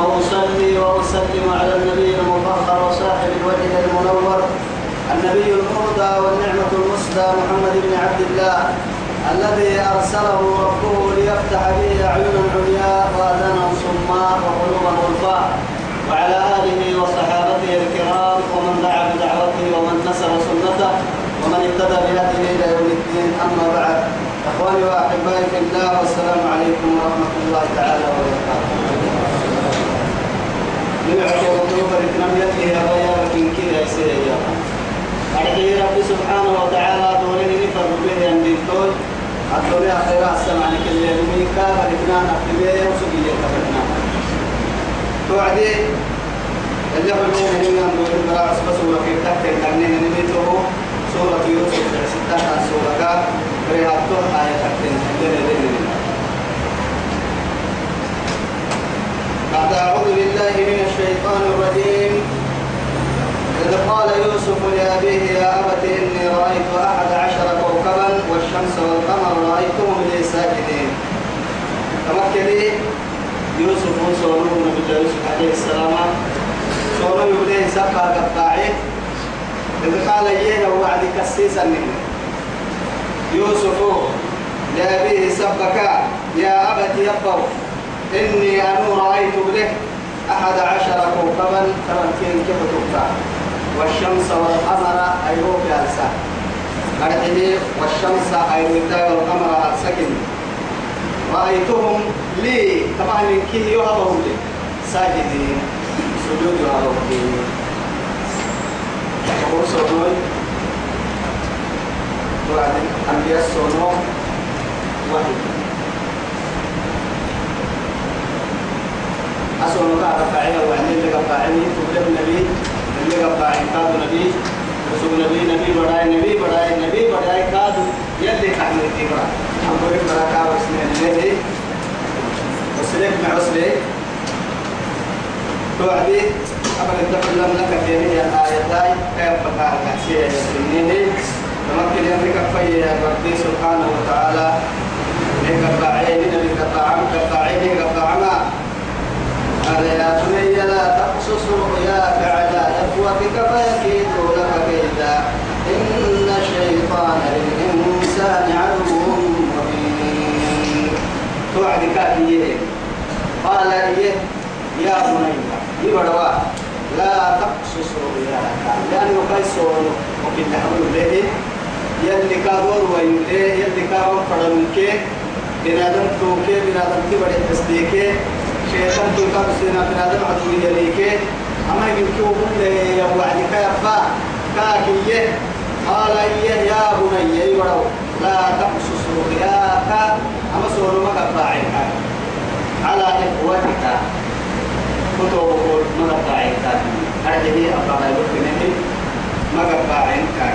ثم أصلي وأسلم على النبي المطهر وصاحب الوجه المنور النبي المهدى والنعمة المسدى محمد بن عبد الله الذي أرسله ربه ليفتح به أعينا عمياء وأذانا صماء وقلوبا غلفاء وعلى آله وصحابته الكرام ومن دعا بدعوته ومن نصر سنته ومن اهتدى بهديه إلى يوم الدين. أما بعد إخواني وأحبائي في الله والسلام عليكم ورحمة الله تعالى وبركاته. نبعك وطلوب الإتنام يدي يا بيا لكن كده يسير يا أرحي ربي سبحانه وتعالى دورين نفر به أن دينتوي أدوري أخيرا السمع لك اللي يميكا فالإتنام أكتبه وسبية كفتنا توعدي اللي هو المين هنا نقول براعس بس ولا في تحت الكرنين نميته سورة يوسف ستة سورة بريهاتو آية تحتين اللي بعد أعوذ بالله من الشيطان الرجيم إذ قال يوسف لأبيه يا أبت إني رأيت أحد عشر كوكبا والشمس والقمر رأيتهم لي ساجدين تمكني يوسف وصولوا نبي يوسف عليه السلام صولوا يبديه سقى قطاعي إذ قال إيه وعد كسيسا منه. يوسف لأبيه سبك يا أبت يبوا إني أنا رأيت به أحد عشر كوكبا تركين كيف تبقى والشمس والقمر أيروك ألسا أرحيه والشمس أيروك والقمر ألسكن رأيتهم لي طبعا من كيه يهبهم لي. ساجدين سجود يهبهم لي. سونوي وعد أنبياء سونو واحد. أسوأ ما رفعنا وعني اللي قطعني تبلغ النبي اللي قطعين كادو نبي رسول نبي نبي بداي نبي بداي نبي بداي كادو. يلي كحمل التبرع أقول لك بركة وسنين نبي. وسلك مع وسلك توعدي أبدا تقول لك في هذه الآيتين كيف بقى كحسية يسلميني تمكن يملك في ربي سبحانه وتعالى لك قطعين لك قطعين قطعين قطعنا قال يا بني لا تقصص رؤياك على إخوتك فيكيدوا لك كيدا. إن الشيطان للإنسان عدو مبين. توعد كافيه قال إيه؟ يا بني يبروا لا تقصص رؤياك. لأنه قيسون وكل حمل به. يلي كادور ويلي يلي كادور فرمك بنادم توكي بنادم تبري تصديقه شيطان من هذا عدو يليك. أما يمكن كل يوم وعدك يبقى كاكية قال إيه؟ يا بني يورو لا تقصص رؤياك. أما سورة ما على إخوتك. كتب ما قطعك هذه أبقى يبقى ما قطعك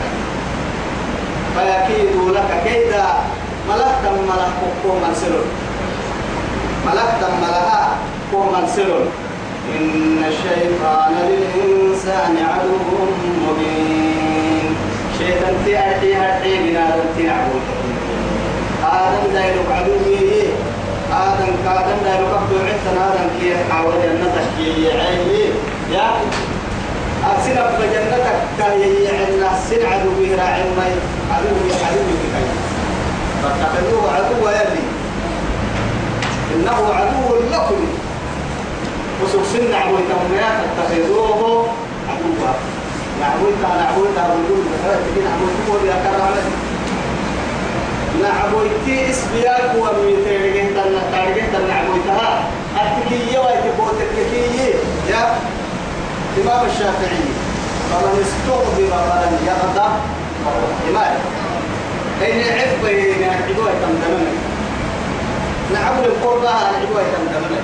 فيكيد لك كيدا ملكتا ملك منسلون ملكتا ملها قوما سر إن الشيطان للإنسان عدو مبين شيطان تأتي هاتي من آدم تنعبو آدم دايلوك عدوه آدم كادم دايلوك عبدو عدتنا آدم كي حاول جنتك؟ كي عيني؟ يا أكسنا بجنتك كي عنا سن عدوه راعي ما عدوه عدوه كي فاتخذوه عدو يلي إنه عدو لكم. وسوسن عبويتهم يا تتخذوه عدوا. نعبويتا نعبويتا رجول بخير تجين عبويتكم يا كرامة نعبويتي اسبياك وميتيرجين تنا تارجين تنا عبويتها التكية ويتبوت التكية يا إمام الشافعي فمن استغضب فلن يغضب إمام أين عفوا نعبويتا تمتمنى نعبد القربة نعبويتا تمتمنى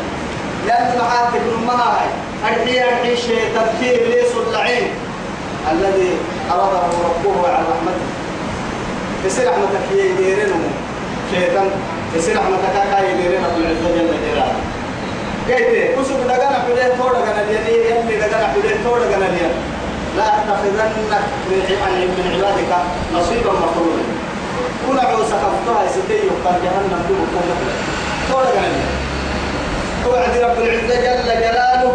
لأن معاك ابن ماي أرحي أرحي شيطان في إبليس اللعين الذي أراده ربه على رحمته يصير رحمتك يديرنه شيطان يصير رحمتك كاي يديرنه رب العزة جل جلاله كيف كسب دغنا بدي ثوڑا غنا دي يلي دغنا بدي ثوڑا غنا دي لا أتخذنك من عبادك نصيبا مفروضا. كل عوسى خفتها ستي يقال جهنم دون كل ثوڑا غنا دي توعد رب العزة جل جلاله.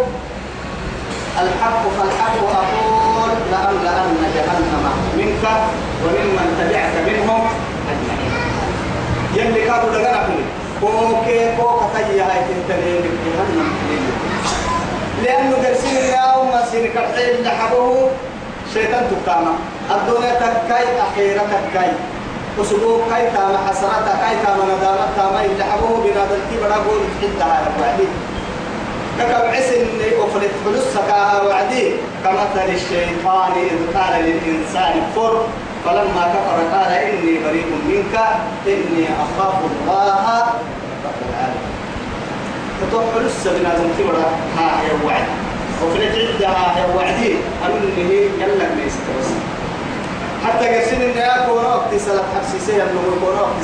الحق فالحق أقول لأملأن جهنم منك وممن تبعك منهم أجمعين. يلي كانوا كله كوكي كوكا تجي هاي تنتهي جهنم. لأنه درسين اليوم مسير كرحيل لحبه. شيطان تقاما الدنيا تكاي أخيرا تكاي. وسبوك كاي تاما حسرات كاي تاما ندامة تاما اللي حبه. بنادل تبرا قول تحدها يا ككب عسن وفلت فلوس سكاها وعدي كمثل الشيطان إذ قال للإنسان كفر فلما كفر قال إني بريء منك إني أخاف الله رب العالمين. تطوح لسه بنادم تبرا ها يا وعد. وفلت عدها يا وعدي أنه يلا ما يستوس. حتى قرسين إن يا كورا وقت صلاة حبسيسية إنه كورا وقت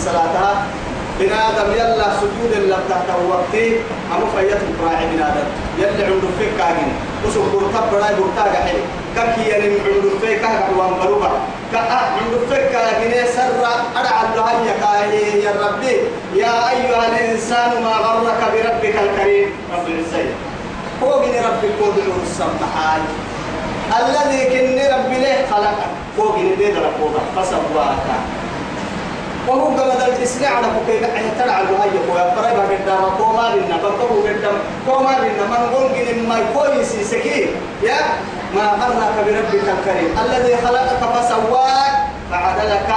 صلاتها بنادم يلا سجود اللي تحت وقتي أمو فيت مقراعي بنادم يلا عنده فيك كاجن. وسوق برتب براي برتاج حلي ككي يعني عنده فيك كاجن وان بروبا كا عنده فيك كاجن سر أدعى الله يا كاهي يا ربي. يا أيها الإنسان ما غرك بربك الكريم. رب العزة هو من ربك قدر السمحان الذي كن ربي له خلقك. فوق نديد ربك فسواك. وهو قبل الإسلام على بكي نحن ترى على هاي كوي أبرا بعد لنا بكرو قدام كوما لنا من جن ما كويس سكين. يا؟ ما غرك بربك الكريم. الذي خلقك فسواك فعدلك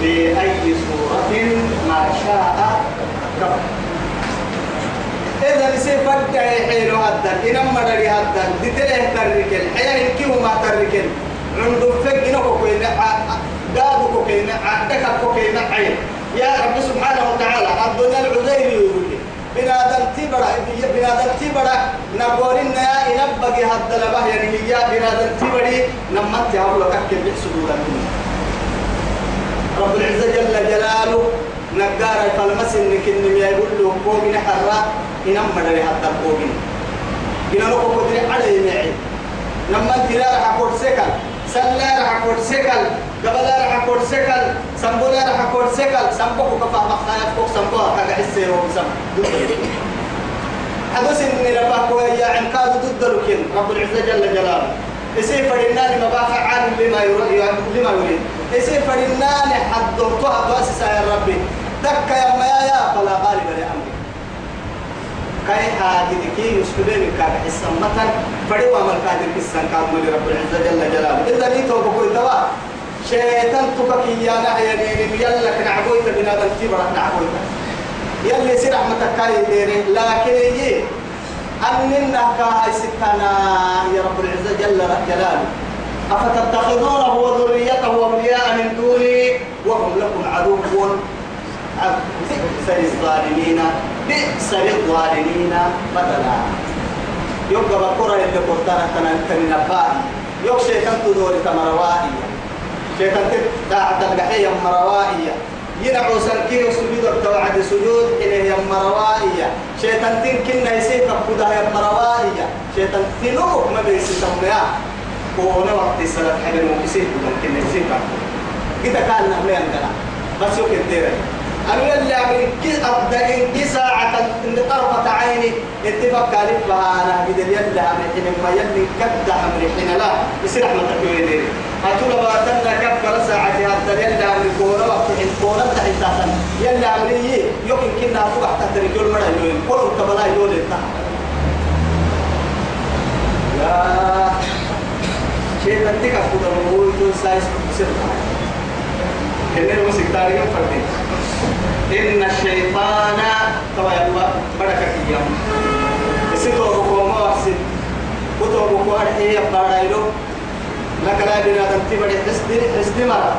بأي صورة ما شاء رب إذا نسي فجأة يحيلو هدا إنما دري هدا دتله تركل حيا ينكيو ما تركل عنده فك إنه كوي قادوا كوكينا عندك كوكينا عين. يا رب سبحانه وتعالى الدنيا العذير يقول بنادم تبرا بنادم تبرا نقول إن ينبغي هذا لبه يعني هي بنادم تبري نمت يا الله كك بحسدوا رب العزة جل جلاله نقار فالمس إنك إنم يقول له قومنا حرا إنما مدري حتى قومنا إنما قدري عليه معي لما انت لا راح أقول سكن سلا راح أقول سكن قبل راح أقول سكن سمبولا راح أقول سكن سمبوك كفا مختلف فوق سمبوها كذا حسي هو سم حدث إني ربك ويا عنكاد ضد لكن رب العزة جل جلاله. يصير فرنان ما بقى فعال لما يريد لما يريد. يصير فرنان حد دورتها دواسس يا ربي. دك يا ما يا فلا غالب لأمري كاي هذه كي يسكبين كان حسمة فدوا من كادر كسان كان مولي رب العزة جل جلاله. إذا لي توبكو الدواء شيطان تبكي يا نعيا يلا كنعبويت بنادم تبرك نعبويت يلي سير رحمتك كاي ديري لكن يجي. أننا كاي ستنا يا رب العزة جل جلاله. أفتتخذونه وذريته أولياء من دوني وهم لكم عدو بئس للظالمين بئس للظالمين بدلا. يبقى بكرة تنين نبائي يوك شيطان تدوري تمروائي شيطان تتاعد القحية مروائية. ينعو سنكي سجود التوعد سجود إليه مروائية. شيطان تنكنا يسيك بكودها مروائية. شيطان تنوك ما بيسي تمنيا كونا وقت سنة حبيب مكسيك ممكن يسيك كده كان نعمل عندنا. بس يوك الديرة أنا اللي أعمل كي أبدأ إن كي ساعة إن طرفة عيني. اتفق بها أنا بدل يلا أمر حين ما يلي كبدا أمر حين لا. يصير أحمد تكوين ديري أتول باتنا كبر ساعة حتى يلا أمر كونا وقت حين كونا تحت تحت يلا يي يمكن كنا أفوق تحت رجول مرة يوين كل كبلا يول تحت. يا شيء تنتك أفوق الموضوع يقول سايس بسيط كنا المسك تاريخ فردين إن الشيطان توا يلا بركة كيام. سيتو بكو ما وحسد كتو بكو أرحي يبقى لكن أنا بنا تنتي بدي حسدي حسدي مرة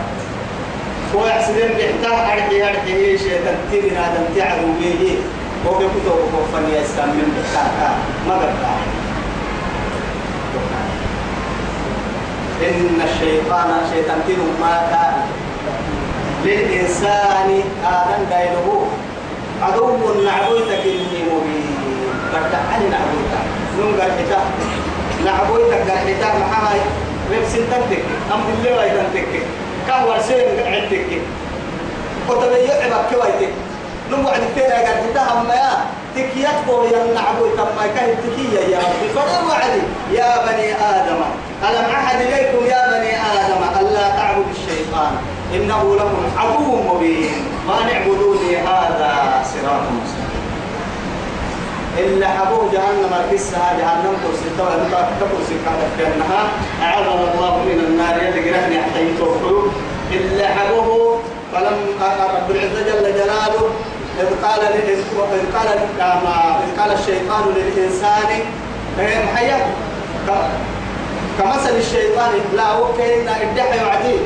هو يحسدين بيحتاج أرحي أرحي إيه شيء تنتي بنا تنتي عدوية هو بيكتب وقفني يستعمل بيحتاج ما قدر إن الشيطان شيطان تنو ما كان. للإنسان آدم دايله عدو نعبويتك إني مبين. بردعني نعبويتك نون قال نعبويتك قال حتاك محاي. ربسين تنتك أم بالله ويتن تك كهوة سين عندك وتبيع عبك كويتك نمو عند تيرا حتا هم يا تكيات بوريا نعبويتك ما كان تكية يا ربي فدر وعدي يا بني آدم ألم أحد إليكم يا بني آدم ألا تعبدوا الشيطان؟ إنه لكم عدو مبين. ما نعبدوني هذا صراط مستقيم. إلا حبوه جهنم القصة جهنم كرسي توا كرسي كانت كأنها؟ أعاذنا الله من النار. اللي قرأني حتى يتوفوا إلا حبوه فلم رب العزة جل جلاله إذ قال إذ قال إذ قال الشيطان للإنسان محيا. كمثل الشيطان. لا هو كأن الدحي وعديه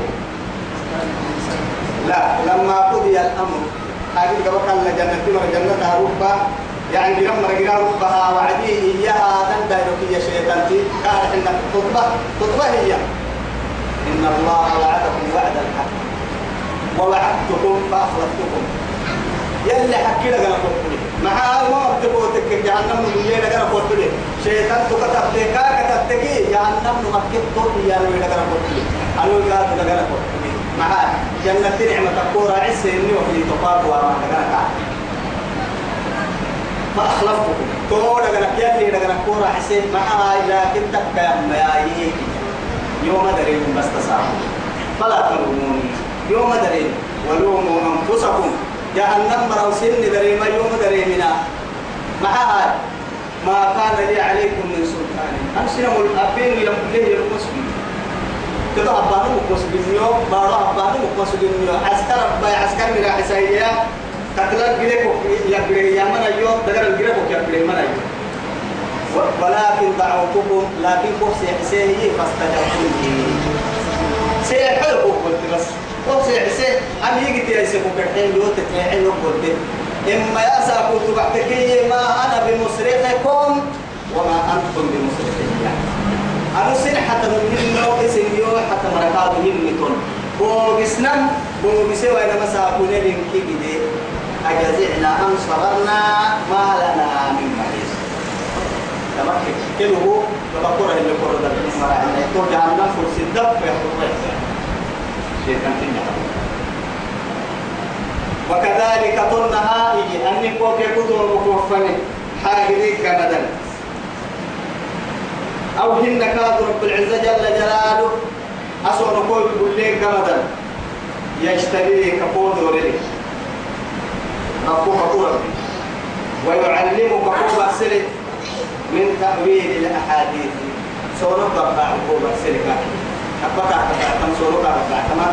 لا لما قضي الأمر هذه قبل الجنة مر جنة ربا يعني مر قرام ربها وعديه إياها تندهر في شيطان تي قال إن خطبة خطبة هي. إن الله وعدكم وعد الحق. ووعدتكم فأخلفتكم. يلي حكي لك أنا قلت مع ما تبوتك جهنم من لك أنا قلت شيطان تكتب لك كتبتك. جهنم نمكت تو يا لك أنا قلت أنا قلت لك أنا قلت معاه جنة نعمة كورة عسى إني وفي تقاب وما نجانا فأخلفتكم تقول لك يلي لك كورة عسى معها لكن تبقى ما يوم درين بس تسامح فلا تلوموني. يوم درين ولوموا أنفسكم. جهنم مروسين درين ما يوم دريمنا. معها. ما كان لي عليكم من سلطان. أمسنا الأبين لم له المسلم كده أبانو مقص بنيو بارو أبانو مقص بنيو عسكر باي عسكر من حسايا كتلا جريكو يا جري يا من أيوه؟ دكان جريكو يا جري من أيوه؟ ولكن دعوتكم لكن بوس يحسيه فاستجبتم لي. سيحلقوا قلت بس. بوس يحسيه أم يجي تيسيكو كرحين يوت تتعين قلت. إما يأسا كنت بعتكي ما أنا بمصرخكم وما أنتم بمصرخي أنا سن حتى من نو اسم يو حتى مركاب يمتون بوغسنم بوغسوا إلى مساكون لنكي جدي أجزعنا أم صبرنا ما لنا من محيص تمام كله تبقره اللي قرر ده. من مراعينا يقول جهنم فرس الدب فيخرج شيطان تنجح وكذلك طنها يجي أني كوكي كتب مكوفني حاجة دي كمدن أو هن كاد رب العزة جل جلاله. أسوأ نقول لك قمدا يشتري كفور ورلي ربك قوة ويعلمك قوة سلك من تأويل الأحاديث. سورة ربع قوة سلك أبقى كم سورة ربع كما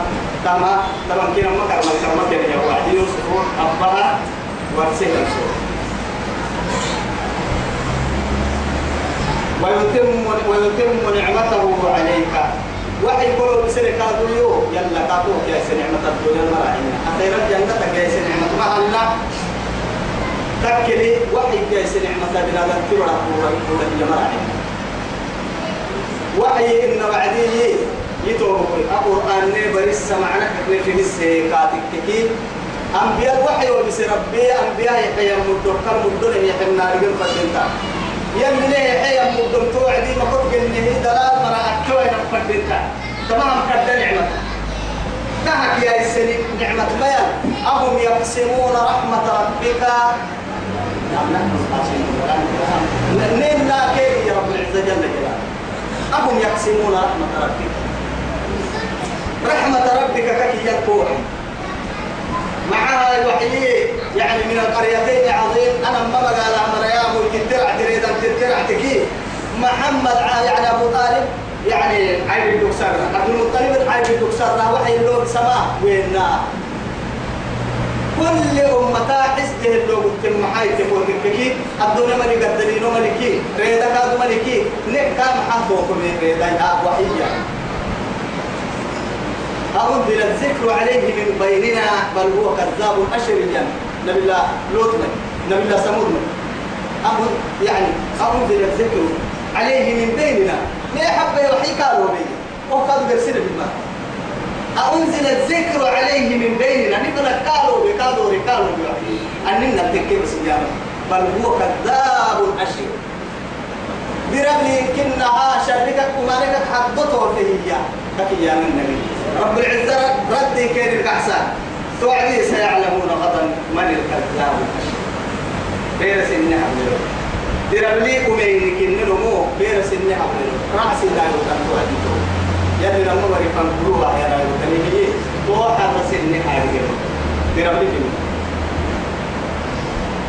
كما كما كنا ما كنا ما كنا يا واحد. أبقى ورسل سورة ويتم ويتم نعمته عليك. وحي كل بسنة كادو يلا كادو يا نعمة الدنيا المراعينا أخيرا جنتك يا نعمة ما الله تكلي وحي يا نعمة بنا ذكر رحمه الله المراعينا وحي إن وعدي يتوه القرآن بريس معنا في السيكاتك كي. أنبياء وحي وبس ربي أنبياء يحيى مدر كم مدر يحيى النار فتنتا يمني حي مدر توعدي ما كنت قلني دلال مرا أكوي نفردتا تمام كد نعمة. تهك يا السني نعمة أهم يقسمون رحمة ربك. نعم نحن القاسمون نينا كيف يا رب العزة جل جلاله. أهم يقسمون رحمة ربك. رحمة ربك كي يكون؟ معها الوحيي يعني من القريتين عظيم أنا ما بقى الأمر يا أبو تترع تريد أن تترع تكي محمد يعني أبو طالب يعني عيب الدكسر عبد المطلب عيب الدكسر وحي اللوب سماء وينا كل أمتا حسده اللوب تم حي تقول كي الدنيا ملك الدليل ملكي ريدا كاد ملكي نكا محبوكم ريدا. يا وحيا أنزل الذكر عليه من بيننا بل هو كذاب أشر نبي الله لوط نبي الله ثمود يعني أنزل الذكر عليه من بيننا. ما حب يوحي قالوا لي وقد قرسل بما أنزل الذكر عليه من بيننا. نبنا قالوا بقالوا رقالوا أننا نتكي بس بل هو كذاب أشير بربلي كنها شركك ومالك حدته فيه كي يا النبي رب العزة ردي كيد الكحسان توعدي سيعلمون غدا من الكذاب الأشير بيرس النعم بربلي أمين كننمو بيرس النعم رأس الله وتنتو يلي لما مري فانقلوها يا راجل تنيه توحى رسلني حاجة بربك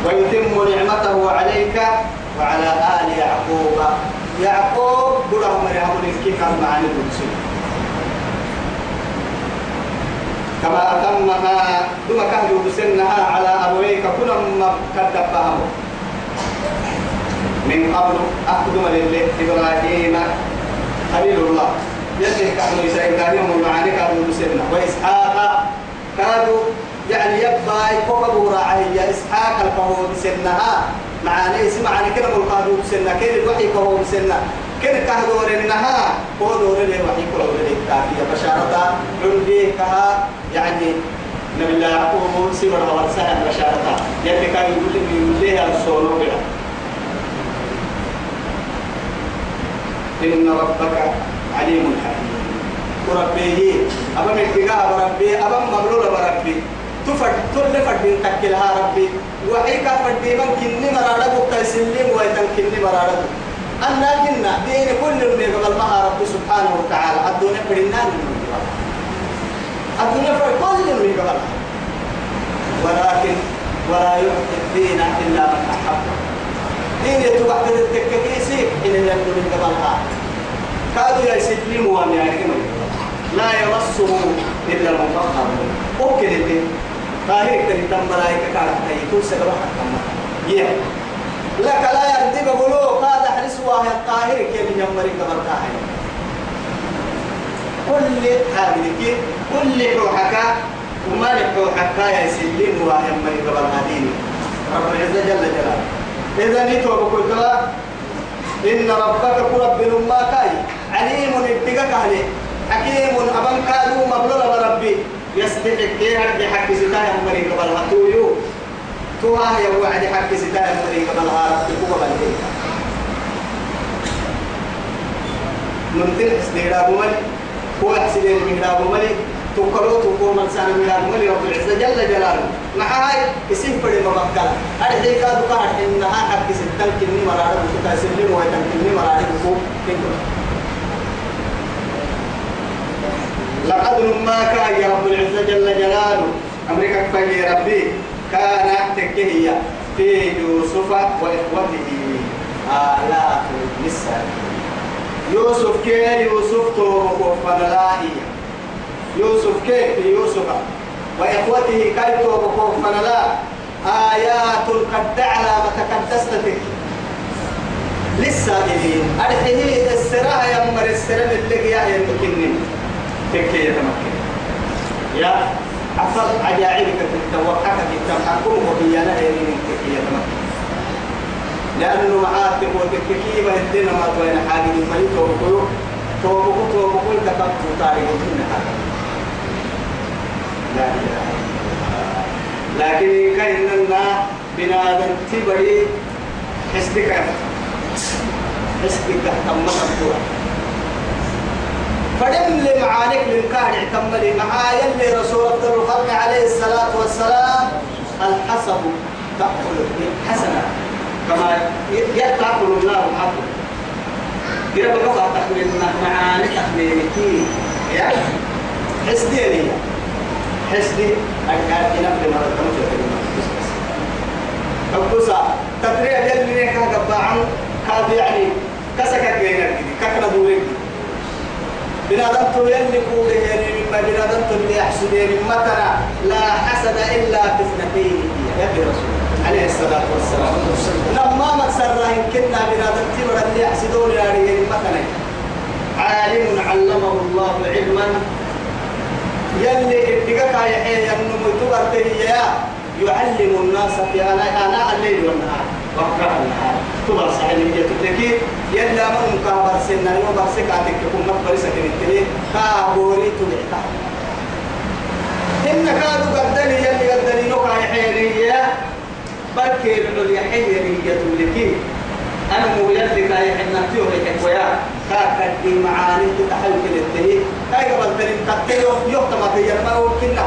ويتم نعمته عليك وعلى آل يعقوب يعقوب بره مريم الكيف معاني الرسول كما أتمها ثم كهدوا بسنها على كنا ما كدبهم من قبل أقدم لله إبراهيم خليل الله. يلي كانوا يسأل المعاني كانوا بسنة وإسحاق كانوا يعني يبقى يكبر راعي يا إسحاق الفهو بسنها معاني اسمع عن كده القادو بسنة كده الوحي كهو بسنة كده كهدور إنها. هو دور له وحي كهو له كافية بشارة عندي كها يعني نبي الله يعقوب سيرة ورسالة بشارة يلي كان يقول لي يقول لي الصولو كده إن ربك عليم حكيم. وربيه أبا من تجاه ربي أبا مبلول بربي تفد تل فدين تكلها ربي وحيك فدي من كني مرارة تسلم ويتن كني مرارة أنا جنة دين كل من قبل ما رب سبحانه وتعالى الدنيا فرنا من الدنيا فر كل من قبل ولكن ولا يعطي الدين إلا من أحب. دين يتبع تتككيسي إن يبدو من قبلها كادوا يسلموا أن يعني لا يمسه إلا المطهرون ممكن اللي طاهر كريم تم ملائكة كانت تيتون حكما يه لك لا يردي بقولوا قاد حرس واه الطاهر كي من يمري قبل طاهر كل حاملك كل روحك وما لك روحك يا سلم واه يمري قبل هديني رب العزة جل جلاله. إذا نيتوا بقول إن ربك رب ما كاي. عليم ابتقك عليه حكيم أبن كادوا مبلغ ربي. يستحق كيها بحق ستايا مريك قبلها تويو توها يا وعد حق ستايا مريك قبلها ربي قبل هيك نمتل استهداب ملي هو أحسن المهداب ملي تقرأ تقول من سان المهداب ملي رب العزة جل جلاله. مع هاي اسم فرد مبكلا أرحي كادو كهر إنها حق ستايا كني مرارة بكتا سلم ويتم كني مرارة بكو كنتو لقد ما كان يا رب العزة جل جلاله أمريكا كفاية ربي كان تكهية في يوسف وإخوته آلاف النساء. يوسف كي يوسف توبك فنلائي. يوسف كي يوسف. وإخوته كي توبك فنلا. آيات قد على متكدستك للسائلين. أرحيه السراء يمر السراء اللي يا يمكنني تكي يتمكن يا أفضل عجائبك في التوقعك في التوقعكم وهي أنا من تكي يتمكن لأنه معاد تقول تكي ما توين حاجة ما يتوقعوا توقعوا توقعوا الكتاب تاريخ منها لا إله لكن كأننا بنادم تبري حسدك حسدك تمام فدم لي معانك للكار اعتملي معايا اللي رسول الله الخلق عليه الصلاة والسلام الحسب تأكل حسنا كما يتأكل النار حقه كده بقى تأكل معاني تأكلينكي يا حسدي لي حسدي أكاد نفل مرة تمشي أبوسا تطريع يلي نيكا قبعا كاد يعني كسكت بينك ككنا دورك بنادم يلي قوله يعني مما بنادم اللي يحسد يعني متنا. لا حسد إلا في اثنتين. يا رسول عليه الصلاة والسلام. لما مكسر إن كنا تبرا اللي يحسدون يعني متنا عالم علمه الله علما. يلي ابتقاك يا حي ينمو تبرته يا يعلم الناس في أنا أنا الليل والنهار. وقرأ النهار. تبرا صحيح يتبقى لكي يلا من كابر سنة. يوم برسك عتك كم مقبر سكن التلي كابوري تلعتا إن كادوا قدني يلي قدني نقع حيرية بركي بنو يحيرية لكي أنا مو يلي كاي حنا تيو هيك ويا كاكدي معاني تتحول كده كاي قبل ترين كتيو يوم ما تيجي ما هو كنا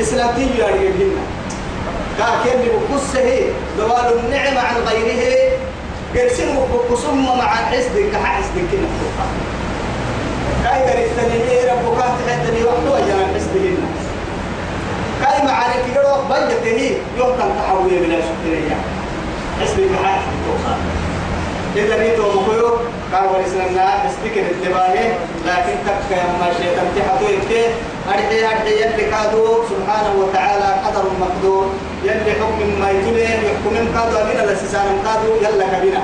إسلامتي يعني جبنا كاكين بقصه دوال النعمة عن غيره. قرسين بقصم مع حسد كحسد كنا. كاي قريتني ربك تحدني وحده يا حسد كاي معاني كده بيته يوم كان تحول من الشكرية حسد كحسد إذا نيتو مكيو كان ورسلنا استكر انتباهه لكن تك ما شيء تمتحتو يكتي أرحي أرحي يلي كادو. سبحانه وتعالى قدر مقدور. يلي حكم ما يتلين يحكم كادو. أبينا لسسان كادو يلا كبينا.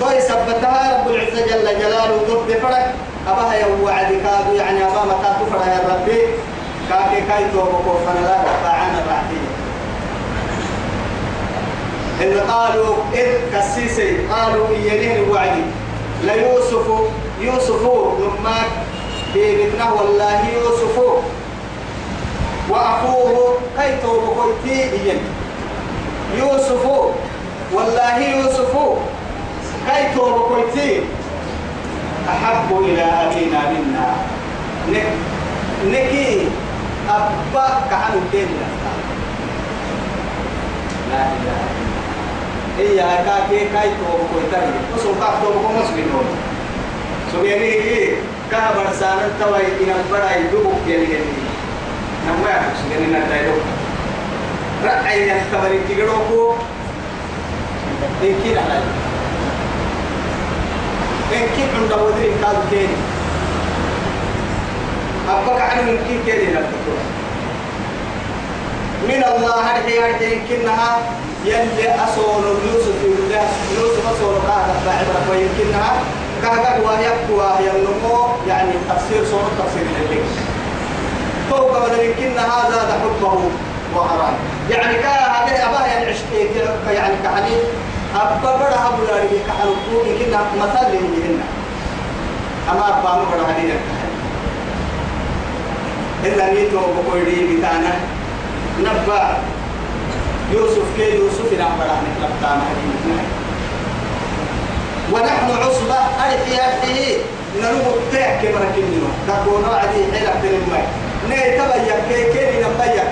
توي سبتها رب العزة جل جلاله ضد فرق أباها يوعد كادو يعني أبا متى تفرح يا ربي. كاكي كايتو بكوفنا لا وقعنا الرحيم. إن قالوا إذ كسيسي قالوا إيانين الوعد ليوسف يوسف نماك بيبتنا والله يوسف. وأخوه كيتو بكويتي إيان. يوسف والله يوسف. كيتو بكويتي أحب إلى أبينا منا. نك نكي أبا كعنو دين لا إله إلا هي كاكي كاي تو كويتاي وسو كاك تو كو مسلم هو. سو يعني إيه كا برسان توي إن البراي دوبك يعني يعني نما يا سو يعني نتايلو رأي يختبر كيلوكو إن لا إن كنا عند ودري كاد كيني. أبقى عنه من كي كيني نفتكر من الله هذه هذه يمكنها يلي أصول يوسف يوسف يوسف أصول هذا بعد ويمكنها. كهذا ويبقى ينمو يعني تفسير صورة تفسير الليل فوق بدل يمكن هذا حبه وحرام يعني كهذا أبا يعني عشق يعني كحنين أبا بڑا أبو لاري كحنو يمكن مثل لهن. أما أبا بڑا حنين إلا نيتو بقولي بتاعنا نبا. يوسف كي يوسف نعبر عن لقطان ونحن عصبة. أرحيه نلوم التاع كما نكنينو تكون وعدي حيلة تنمي ني تبايا كي كي نبايا.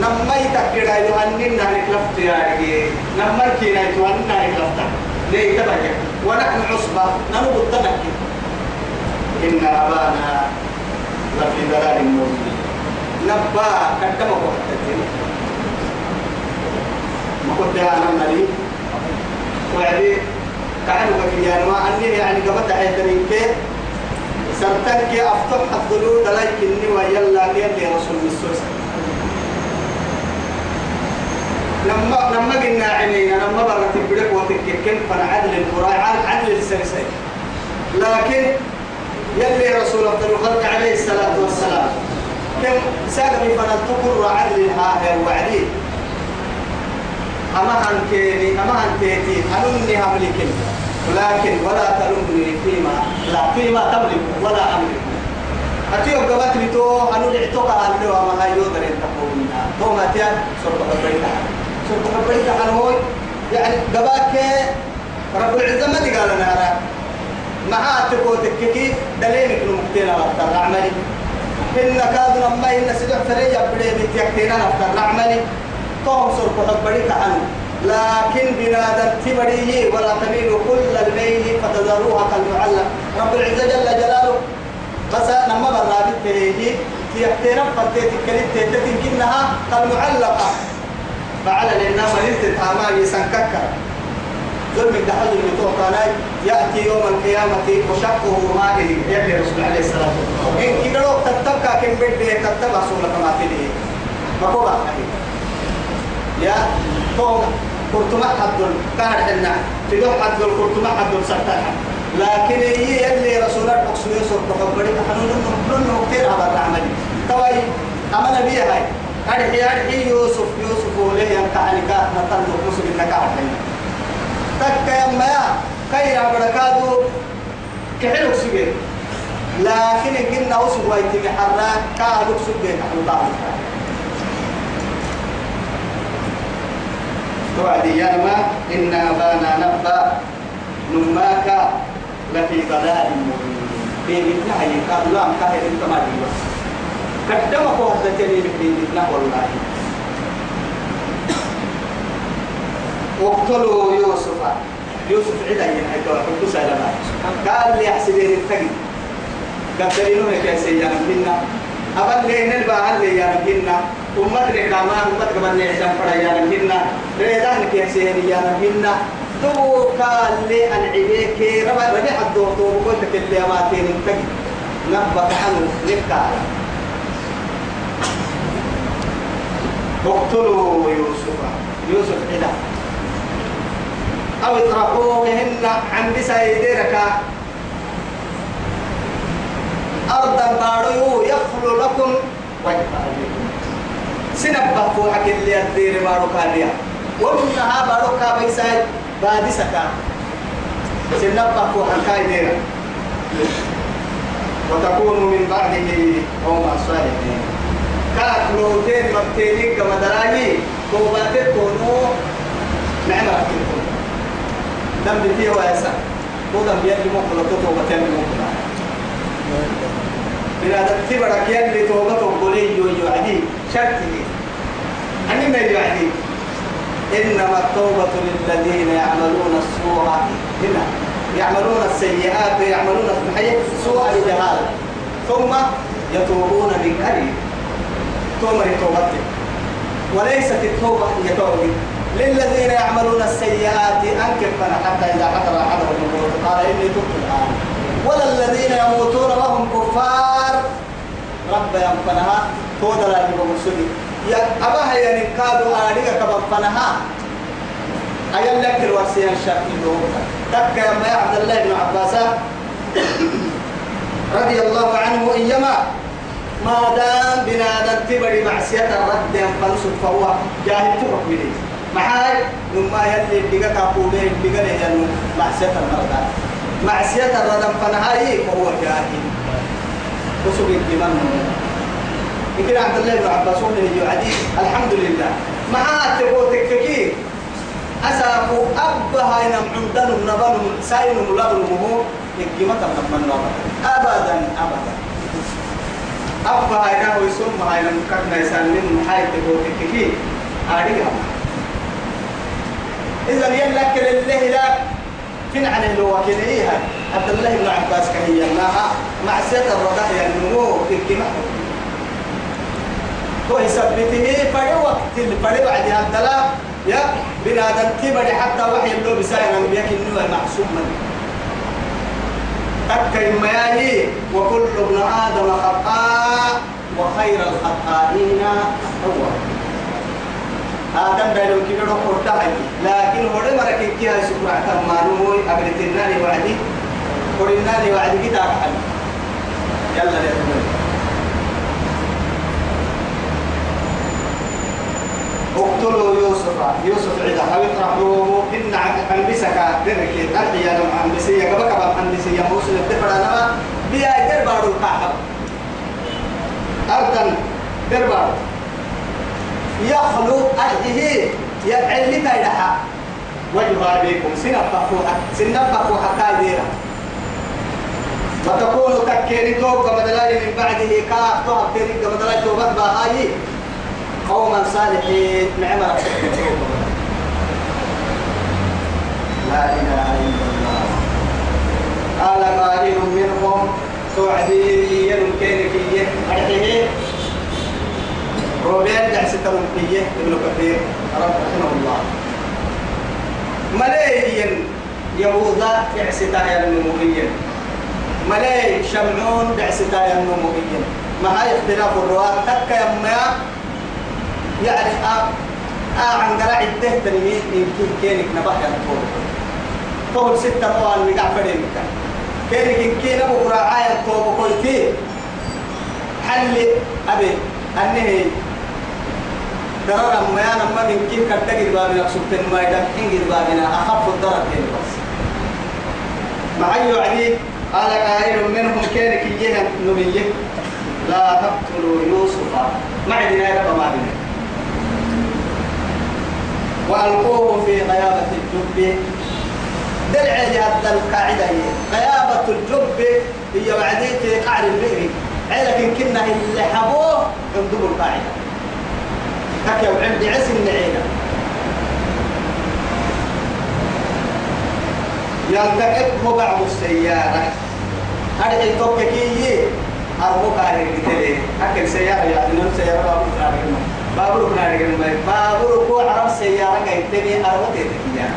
نمي تكيرا يوهنين نانك لفت يا رجي نمي كينا يوهنين نانك لفت ني تبايا. ونحن عصبة. نلوم التنك إن أبانا لفي ضلال مبين. نبأ كدما وقت ما كنت أنا مالي وعدي كانوا بكيان ما أني يعني قبضت عيدني كي سرتك أفتح الضلول دلاي كني ويلا اللي رسول السوس لما لما قلنا عينينا لما برت البريك وتككن فنعدل القراء عدل السلسل لكن يلي رسول الخلق عليه الصلاة والسلام كم ساقني فنتقر عدل ها وعدي. أما هنكيني أما هنكيتي أنني هملك ولكن ولا تلومني فيما لا فيما تملك ولا أملك. أتيو قبات لي تو أنو لعتوك أهلو أما هاي يودر ينتقونا تو ما تيا سرطة قبريتا سرطة قبريتا هنوي يعني قباك رب العزة ما تقال أنا معاه تكوتك كي دليلك نمكتين أبطل عملي إن كادنا ما إن سدع فريا بدي بتيكتنا نفتر عملي توم سر كحب بديك عنه لكن بنادم تبريه ولا تميل كل الميل فتذروها كالمعلق رب العزة جل جلاله. بس نما برابط تهيه تيكتنا فتيت كلمة تتين كنها كالمعلقة. فعلى لنا مريض تتعامى يسنككر. ظلم الدحل المتوقع يأتي يوم القيامة وشقه مائه يلي رسول عليه الصلاة والسلام إن كده لو تتبقى كم بدي تتبع سولة كما تليه ما هو يا فوق كرتما حدل كهر حنا تدو حدل كرتما حدل سرتها لكن هي اللي رسول الله أقصد يسوع تقبل حنون نحن كثير على العمل. توي أما نبي هاي. أرحي أرحي يوسف يوسف وليه كات نطلق مسلم نكاح حنا تك يا ما كيرا بدك كحلو سجين لكن قلنا وسوا يتم حراك كالو سجين الله توعدي يا ما إن أبانا نبأ نماك لفي ضلال مبين. بيبتنا هي قالوا لا مكاهر انت ما ديوا قدم قوة تلي بيبتنا والله. واقتلوا يوسف. يوسف عدا ينحكوا حكوا سالما قال لي احسبين التقي قتلينه كي سيانا منا أبد لين الباهر لي يا منا أمت ركاما أمت كمان نعشان فرا يا منا ريدان كي سيني يا منا تو قال لي أن عبيك ربع ربع الدور تو قلت كل يوماتين تجي نبت عنه نبكى اقتلوا يوسف. يوسف عدا أو اطرحوهن عن بسيدرك أرضا بارو يخلو لكم. وجه سنبه فوحك اللي الدير بارو كاليا ومنها بارو كابيساي بادسك. سنبه فوحك كايدير وتكون من بعده قوم صالحين. كاك لوتين مبتينين كما دراجي توباتك كونو نعمة. كنتم دم بتيه ويسا ودم بيد مقبلة توبتين مقبلة من هذا تبرك يلي توبته قولي يعدي شرطه أني ما يعدي إنما التوبة للذين يعملون السوء. هنا. يعملون السيئات يعملون الحياة سوء الجهالة ثم يتوبون من قريب. توبة توبته وليست التوبة هي توبة. للذين يعملون السيئات أنكر حتى إذا حضر أحدهم الموت. قال إني تبت الآن. ولا الذين يموتون وهم كفار. رب ينفنها تودا لا يبقى يا أباها يعني كادوا آلية كباب فنها أيام لك الوصية الشاكين تك يا عبد الله بن عباس. رضي الله عنه إيما. ما دام بنادم تبري معصية الرد ينفنسك فهو جاهل تبقى بليه معاي نما يلي بقى كابولين بقى لجنو معصية المرضى معصية الردم فنهاي فهو جاهل. وسوق الدمان يمكن عبد الله بن عباس هو يعدي الحمد لله معاه تبو تككي أسافو أبها إن عندنا نبل ساين ملابل مهو يجمع تمام أبدا أبدا. أبها إن هو يسمى هاي المكرنا يسال من محاي تبو تككي أريها إذا يلك لله لا فين عن اللي وكيلها عبد الله بن عباس كهي معها مع سيد الرضاء النمو في الكلمة هو يثبته فري وقت الفري بعد هذا يا بنادم تبري حتى وحي اللو بسائر أنبياء إنه معصوم من تكي مياهي وكل ابن آدم خطاء وخير الخطائين هو آدم بينهم كده روح ورتاحي لكن هو ده مرك كي هاي سكر عتم ما نموي قبل تناني وعدي قرناني وعدي كده أحد يلا يا اقتلوا يوسف يوسف عدا أو اطرحوه إن عن بسك درك أرحي أنا عن بسية كبك عن بسية موصل الدفر أنا بيا دربار القاعدة أرضا دربار يخلو أهله. يدعي لك يدحى وجه أبيكم سنبقوا سنبقوا حتى ديرا وتكون تكيري توب بدلاي من بعده كاف. توب تيري بدلاي توبت باهاي. قوما صالحين. نعمة لا إله إلا الله. قال قائل منهم توعدي ينكينك أرحيه روبين دعس ترمكية ابن كثير رب رحمه الله. ملايين يهوذا دعستا النمويين. ملاي شمعون دعستا النمويين. ما هاي اختلاف الرواة. تك يما يعني آه آه عن قرع الده تنمية يمكن كينك نبح ينطور طول ستة طوال مقع فريمك كينك يمكن أبو قراعاية طوب قلتي حل أبي أنه درر ما أنا ما من كيف كتجد بابنا سبتن ما يدم حين بابنا أخف الدرر كين بس. معي يعني قال قائل منهم كان كيه نبيه. لا تقتلوا يوسف. ما عندنا رب ما بنا وألقوه في غيابة الجب. درع هذا القاعدة هي. غيابة الجب هي بعدين قعر البئر. لكن كنا اللي حبوه ينضب القاعدة. هكا وعندي عسل النعيمة. يلتقطه بعض السيارة هذا يتوقع أربو كاري كتير أكل سيارة يعني نم سيارة بابور كاري بابور كم بابور كو عرب سيارة كيتني أربو تيتكيا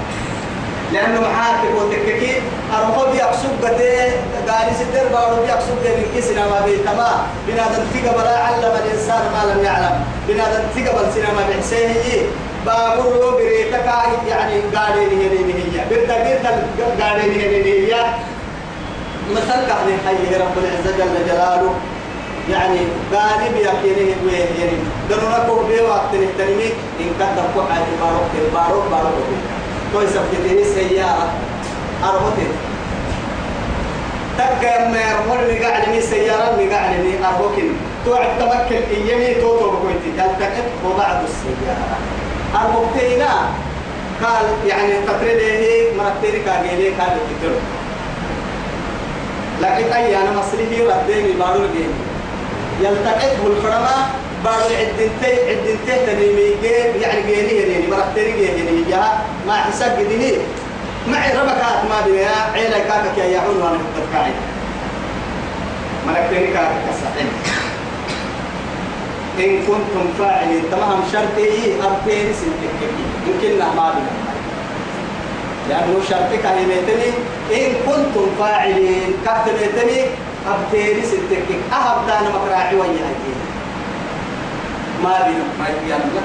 لأنه محاكم وتككي. أربو بيقصب قتي قالي ستر بارو بيقصب قتي كسنا ما بيتما. بنادم بلا علم الإنسان ما لم يعلم. بنادم تيجا بل سينما بحسيه بابور لو بريتك يعني قاري نهني هي برتا برتا قاري نهني هي مثل كهني حي رب العزة جل جلاله. يعني غالب يكينه ويهيني دنونا كو بي وقت نهتنمي إن كان دفو عادي باروك باروك باروك كوي سبتيني سيارة. أربطين تكا يما يرمون مقاعد من سيارة مقاعد من أربوكين توعد تمكن إيامي توتو بكويتي. تلتقط وبعض السيارة. أربوكتينا قال يعني تقريبا مرتين كاجيلي كانت تدرو لكن أي أنا مصري رديني بارو الجيم يلتقطه الفرما بارو عدنتي عدنتي تنيمي جيب يعني جيني يعني مرتين جيني ما حساب جديني معي ربكات ما بيا عيلة كاكا كي يعون وأنا تتكاعي مرتين كاكا كسحين إن كنتم فاعلين تمام شرطي أرتين سنتكي يمكن ما بيا لأنه شرطك كلمتني إن كنتم فاعلين كتبتني أبتيري ستك أهب دانا مكراعي ويا ما بينا ما يبيان لك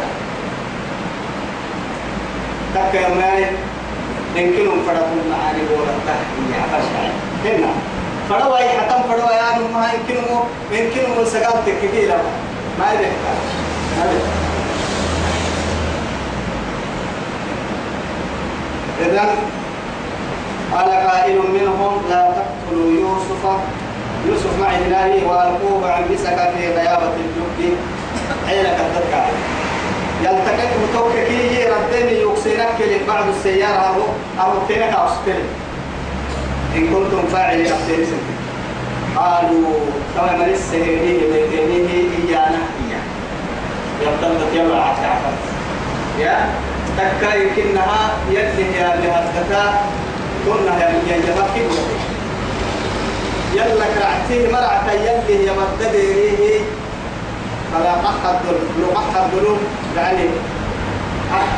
تكا ما يمكنهم فرقوا معاني تحكي عفشاي هنا فروا أي حتم فروا يا ما يمكنهم يمكنهم سقال تكبيرة ما يبيان ما قال قائل منهم لا تقتلوا يوسف يوسف مع الله وألقوه عن بسك في غيابة الجب عينك التذكار يلتقط توككي ردني يكسرك بعض السيارة أو تنك أسكر إن كنتم فاعلين أبتين قالوا كما من السهيرين بيتينه إيانا إيانا يبتلت يلا عشان يا تكا يمكنها يلي يا لهتكتا كنا يا يمكن يلا كرعتيه مرعتا يلي يا مدديريه فلا قحد لو قحد له يعني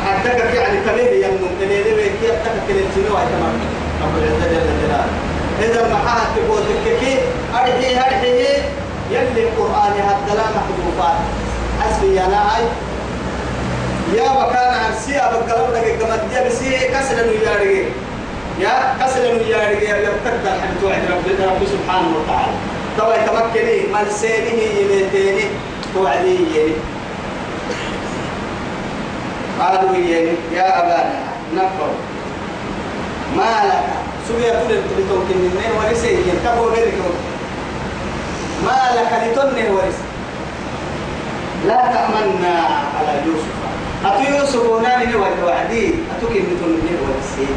أتكك يعني كليه يمنون كليه كي أتكك كليه سنو أي تمام. رب العزة جل جلاله. إذا ما حد تقول تككي أرحي أرحي. يلي القرآن هدلا محذوفات حسبي يا ناي. يا مكان عرسي أبقى لك كما تجي بسي كسر ويارجي يا كسر ويارجي يا تقدر حد توعد رب رب سبحانه وتعالى. توا يتمكني من سينه يميتيني توعدي قالوا يا أبانا نفر ما لك؟ سوية تقول لتوكل منين ورسي ينتبه غيرك ما لك؟ لتنه ورسي لا تأمنا على يوسف. أتو يوسف وناني نوى وعدي. أتو كن نوى السين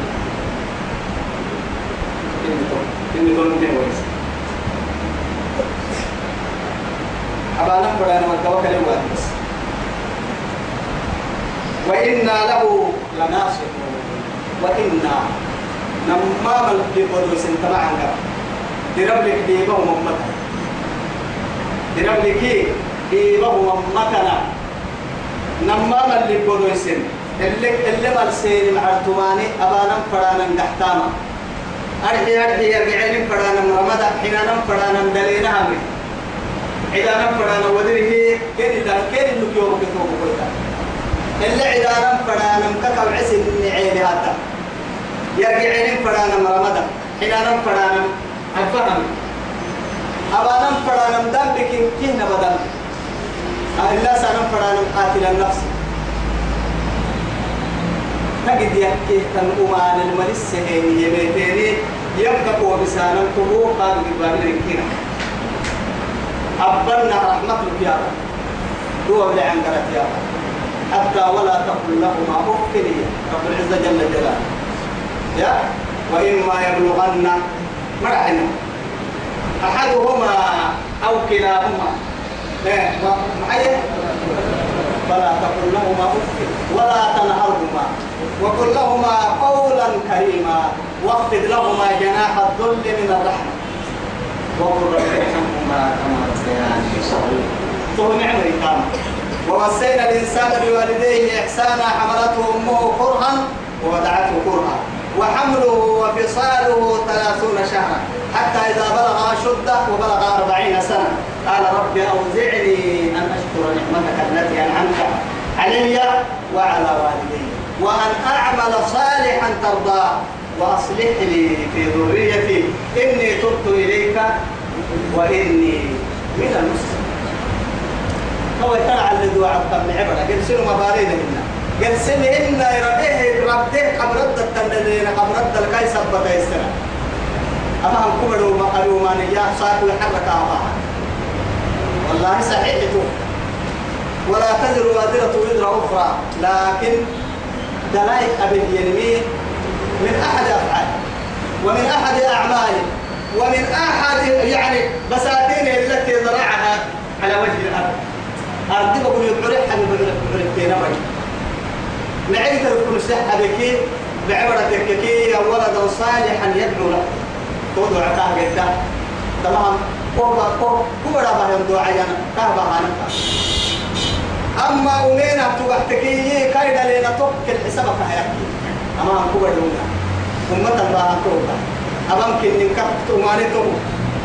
كن نتون من السين أبانا قرانا والتوكل وعد بس وإنا له لناصحون وإنا نما ملك بدو سنتما عنك دربلك ديبه وممتك دربلك ديبه وممتنا نما ملك بدو سن اللي اللي مرسين معرتماني أبانا فرانا قحتاما أرحي أرحي يرجعين فرانا رمضة حينانا فرانا دلينا همي عدانا فرانا ودره كين إذا كين إنك يوم كتوب قلتا اللي عدانا فرانا مكاكا وعسن نعيني هاتا يرجعين فرانا رمضة حينانا فرانا الفهم أبانا فرانا دم بكين كهنا بدل إلا سنم فرانا قاتل النفس. تجد يحكي تن أمان الملس هيني يبيتيني يبقى وبسانا تبو قال قبابنا الكينا أبنا رحمتك يا رب. هو اللي عنقرت يا رب. حتى ولا تقل لهما أف رب العزة جل جلاله. يا وإما يبلغن مرحنا أحدهما أو كلاهما. إيه، معي فلا تقل لهما أف ولا تنهرهما. وقل لهما قولا كريما. واخفض لهما جناح الذل من الرحمة. وقل رب ارحمهما كما ووصينا الإنسان بوالديه إحسانا حملته أمه كرها ووضعته كرها وحمله وفصاله ثلاثون شهرا حتى إذا بلغ أشده وبلغ أربعين سنة. قال رب أوزعني أن أشكر نعمتك التي أنعمت علي وعلى والدي وأن أعمل صالحا ترضاه. وأصلح لي في ذريتي. إني تبت إليك وإني من المسلمين. هو ترى اللي دعاء الطمع عبرة قل سنو مبارين منا قل سن إن ربيه ربيه قبل رد التندلين قبل رد الكيس بتا السنة أما هم كبروا ما قالوا ما نجاح صاحب يحرك أباها. والله صحيح ولا تزر وازرة وزر أخرى. لكن دلائل أبي ينمي من أحد أفعال ومن أحد أعمال ومن أحد يعني بساتين التي زرعها على وجه الأرض. أرضي بقول حن يبعري تينا بني نعيد تكون سحة بكي بعبرتك كي ولد صالحا يدعو له. تودع كاه جدا تمام. كوبا كوب كوبا بهم دعاءنا كاه بهانا أما أمينا تبحتكي كايدا لنا توكل حسابك هيك أما كوبا دونا أمة الله توبا أمام كن نكت أماني تو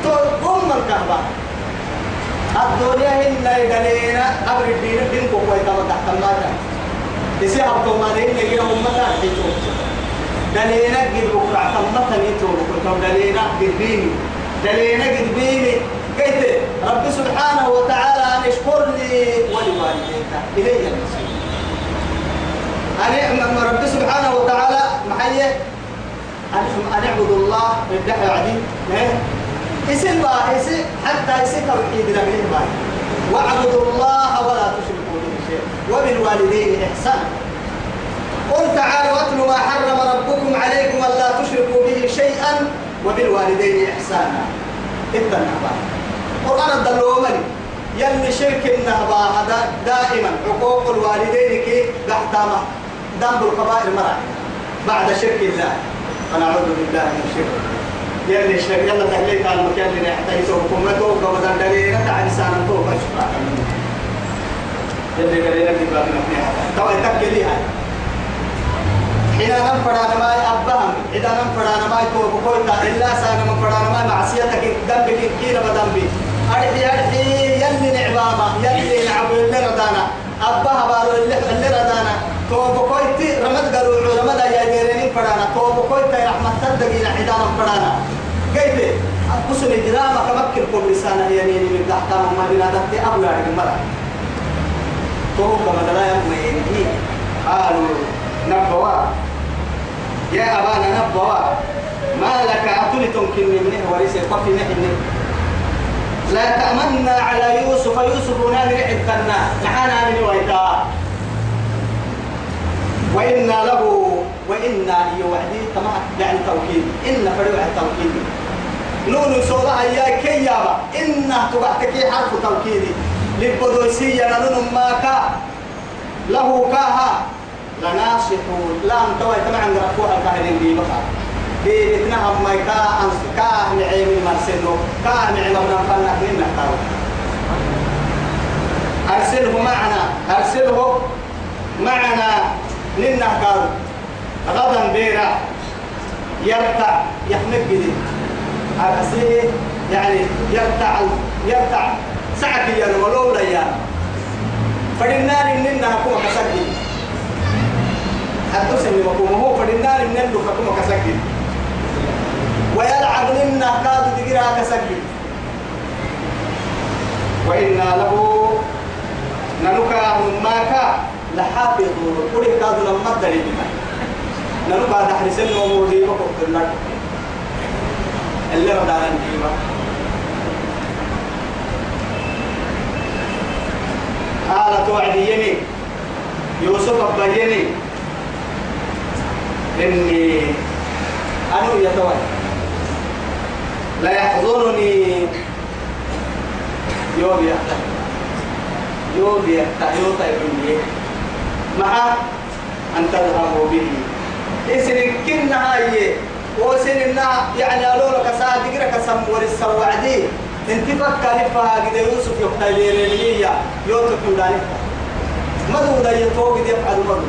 تو أم الكهبة الدنيا هنا يدلينا أبر الدين الدين كوكو يتما تحت الماتا إسي أبطو ما دين يجي أمة تحتو دلينا قد بكرة تمتا نيتو بكرة دلينا قد دلينا قد بيني رب سبحانه وتعالى أن اشكر لي ولوالديك إلي المصير أن رب سبحانه وتعالى محيه أن اعبدوا الله عديد إسم بقى إسم حتى إسم توحيد نبيه بقى واعبدوا الله ولا تشركوا به شيئا. وبالوالدين إحسانا. قل تعالوا واتلوا ما حرم ربكم عليكم ألا تشركوا به شيئا وبالوالدين إحسانا. النهبا قرآن الدلو ملي يلي شرك النهبا دائما. حقوق الوالدين كي تحتامه ذنب الكبائر مرة بعد شرك الله. فنعوذ بالله من الشرك. يلي الشرك يلا تهليك على المكان اللي يسوقكم ما توقع وزن دليل تعالى سانا توقع شكرا يلي قال لك باب نفسها تو يتكل ليها حين نم أنا ما أبهم إذا نم أنا ما يكون بقول إلا سانا من أنا ما معصيتك ذنبك كينا بذنبي أرحي أرحي يلي نعبامة يلي نعبو اللي ردانا. أبها بارو اللي ردانا. تو بقولتي رمد قالوا رمد يا جيرين فرانا. تو بقولتي رحمة تدقينا حدانا فرانا. كيف؟ أقسم إجرام كمكن كل لسانا يمين من تحت ما بنا قالوا نبوا يا أبانا لا تأمنا على يوسف. يوسف نادر حتنا نحانا من ويتا وإنا له وإنا هي وحدي تمام يعني توكيد إن فريق التوكيد نون سورة يا كيابا إن تبعتك حرف توكيد للبدوسية نون ما كا له كاها. لناصحون. لا انتوى تمام رفوها كاهلين دي بقى. دي بتنهم ما كا أنس كا نعيم مرسلو كا نعيم من فلنا كنين نحتاج أرسله معنا. أرسله معنا. لنا قال غدا بيرا يرتع يحمد جديد أرسيه يعني يرتع يرتع. سعك يا ولو لا يا فدنا لنا كما كسجل حتى سني مكوم هو فدنا لنا كما كسجل ويلعب لنا كاد دقيرا كسجل وإنا له نلقى ماكا لحافظون قل كادوا لما دري بما نلقى دحر سن ومودي وقت لك اللي ردانا نجيبه قالت وعديني يوسف أبيني إني أنا يتوالى لا يحضرني يوم يحتاج يوم يحتاج يوم يحتاج مع أن تذهبوا به. إسن كنا هاي وسننا يعني قالوا لك صادق لك سمور السوعدي انت فكر فها كده يوسف يقتل لي يوسف يداني ما هو ده يتوقع يفعل ما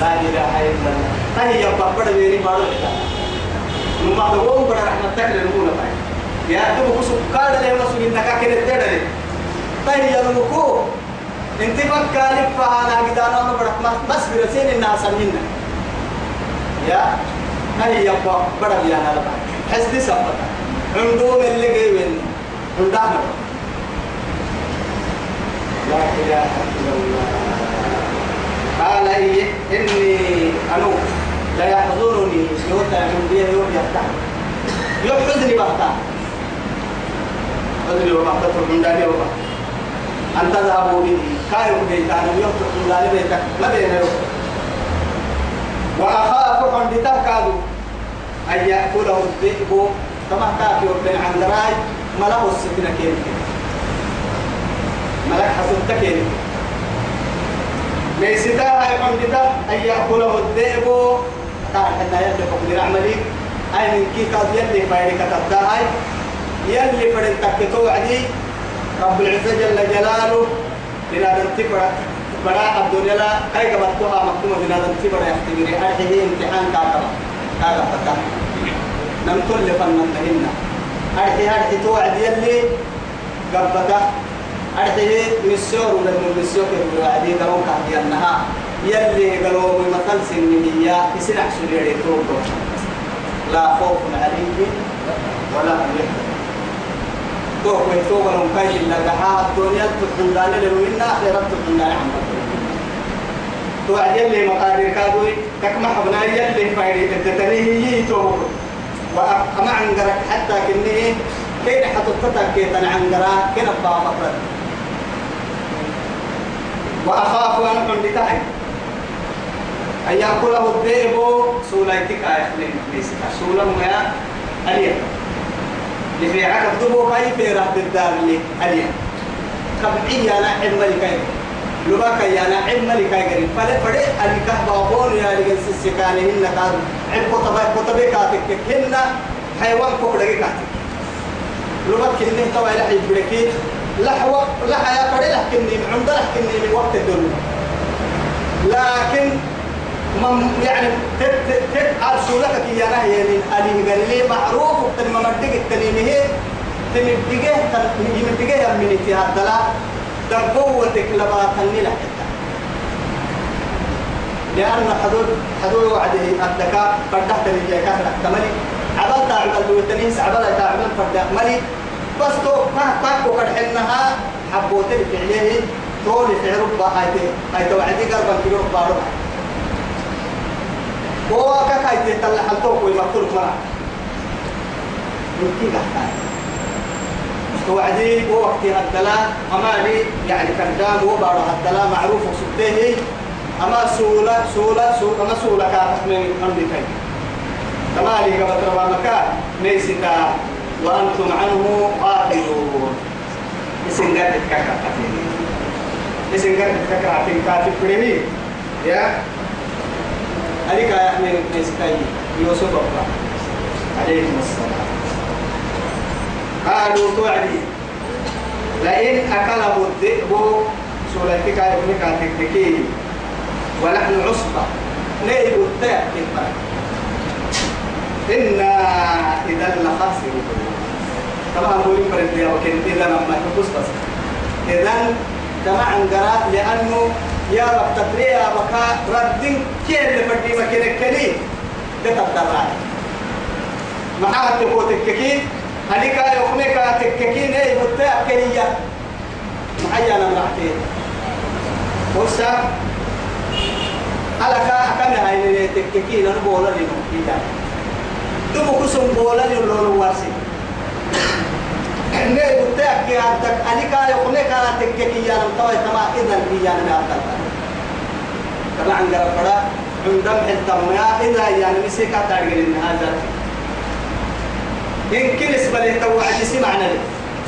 لا إله إلا الله. يا بابا بيري بارو نما دوم بڑا رحمت تك لنمونا باي يا تو بكو سكار ده ما سوين نكا كده تدري تاي يا لمكو انت فكر فها أنا كده أنا بڑا بس برسين الناس منا يا هاي يا بابا بڑا بيا هذا حسدي سبتا عندهم اللي جايين عندنا لا إله إلا الله قال إني أنو لا يحضرني يوتا من بيه يوم يفتح يوم حزني بحتا حزني وبحتا من داني وبحتا أن تذهبوا به. كايو بيتان يوم من داني بيتك ما بين يوم. وأخاف عند تكادو أن يأكله الذئب كما كافي وبين عند راي ملأ السكنة كيف؟ ملك حسن تكين ليس دا هاي عمدتا أن يأكله الذئب. تعال حتى يلي فقدر عملي أي من كي قد يلي فايري كتبتا هاي يلي فرد تكتو عدي. رب العزة جل جلاله لنا ننتفر بڑا الدنيا لا كاي قبضتها مكتومة لنا ننتفر يختبري أرحيه امتحان كاكبا كاكبا نمتل لفنن لهن أرحي أرحي توعد يلي قبضته أرحيه مسيور ولا مسيور كبر وعدي كهدي النها يلي قالوا مثل سنية يسنع توقف. لا خوف عليهم ولا هم يحزنون توقف توقف لهم كاي إلا قحا الدنيا تحن دانا للوين آخرة تحن دانا عم توعد يلي مقارير كادوي كما حبنا يلي فايري تتنيه يتوقف وأما عنقرك حتى كنيه كين حتطتك كي تنعنقرا كين أبا مفرد وأخاف أن عندتاي. أن يأكله الذئب سوليتك يا أخلين سولا يا أليا لفي عقب دبو كاي في رهد الدار لي أليا كبعي أنا علم لكاي لباك يا أنا علم لكاي قريب فلا فدي أليكه بابون يا لكن سسكاني هن كان عب كتبه كتبة كاتك. هن حيوان كوكدي كاتك. لباك توا إلى حيب بركي لحوا لحيا فدي لكني عند لكني من وقت الدنيا. لكن من يعني تت تت أرسلك يا نهي ألي قال لي معروف. تن ما مدق التنيمه تمدقه تمدقه من اتهاد دلا دقوتك لما تني لك لأن حدود حدود وعده الدكاء فردحت لي جاي كافر كمالي عبال تعمل الوتنيس عبال تعمل فرد مالي بس تو ما تاكو قد حنها حبوتي في عليه تولي في ربا هاي هاي توعدي قلبا في ربا ربا هو كاكاي تطلع حلتوك ويمكتور مرة. يمكن قحتاي توعدي هو وقتي هدلا أما لي يعني كردام هو بارو هدلا معروف وسبته أما سولة سولة سولة أما سولة كاتك من كي كما لي قبل ربا مكان. نيستا وأنتم عنه قائلون اسم قد تكاكا اسم قد تكاكا كاتب بريمي يا. عليك يا أحمد نسكاي يوسف أبا عليهم السلام. قالوا توعدي لئن أكله الذئب سورتك يا ابنك تكتكي ونحن عصبة نيب التاء إنا إذا لخاسرون. طبعا هو يمكن يا وكيل إذا ما تبص بس. إذا جماعة قراء لأنه يا رب تطريا بكا ردين كيف اللي فدي مكانك كلي تتدرع معها تقول تككين هنيك يومك تككين اي بتاع كيا معي أنا مرحتي وسا على كا كان هاي تككين أنا بولا لي كيا دمو كسم بولا لي لولو واسي ne butta ki antak alika yukne ka tekke ki ya nam tawai tama idan ki ya nam antak taban gara pada undam hitam ya idan ya nam sika targin hazat هذا يمكن اسم له توعد سمعنا له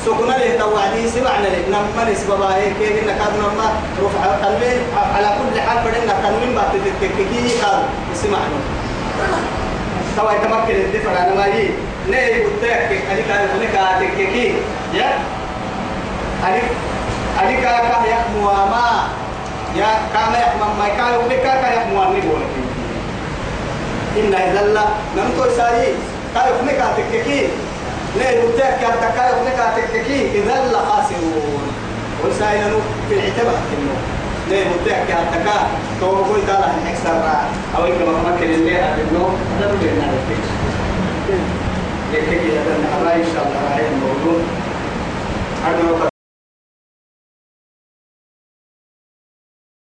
سكنا له توعد سمعنا له نما نسبة باهي كي إن كاد نما رفع تنوين على كل حال بدنا تنوين بعد تتككي كاد سمعنا توا يتمكن الدفع أنا ما يجي. نه بتاعك أني كان هناك تتككي يا. أني أني كان كان يحمو ما. يا. كان يحمو ما كان يقول كان يحمو أني بقولك إن إذا لا نمتو ساري كاي فنك تككي ليه بتاعك يا تكاي فنك تككي إذا لا خاسرون. وسائل في العتبة إنه. ليه بتاعك يا تكا تو قول تعالى نكسر أو إنك ما ممكن اللي أبنه هذا بيجينا الفيش. يكفي هذا إن شاء الله راح الموضوع.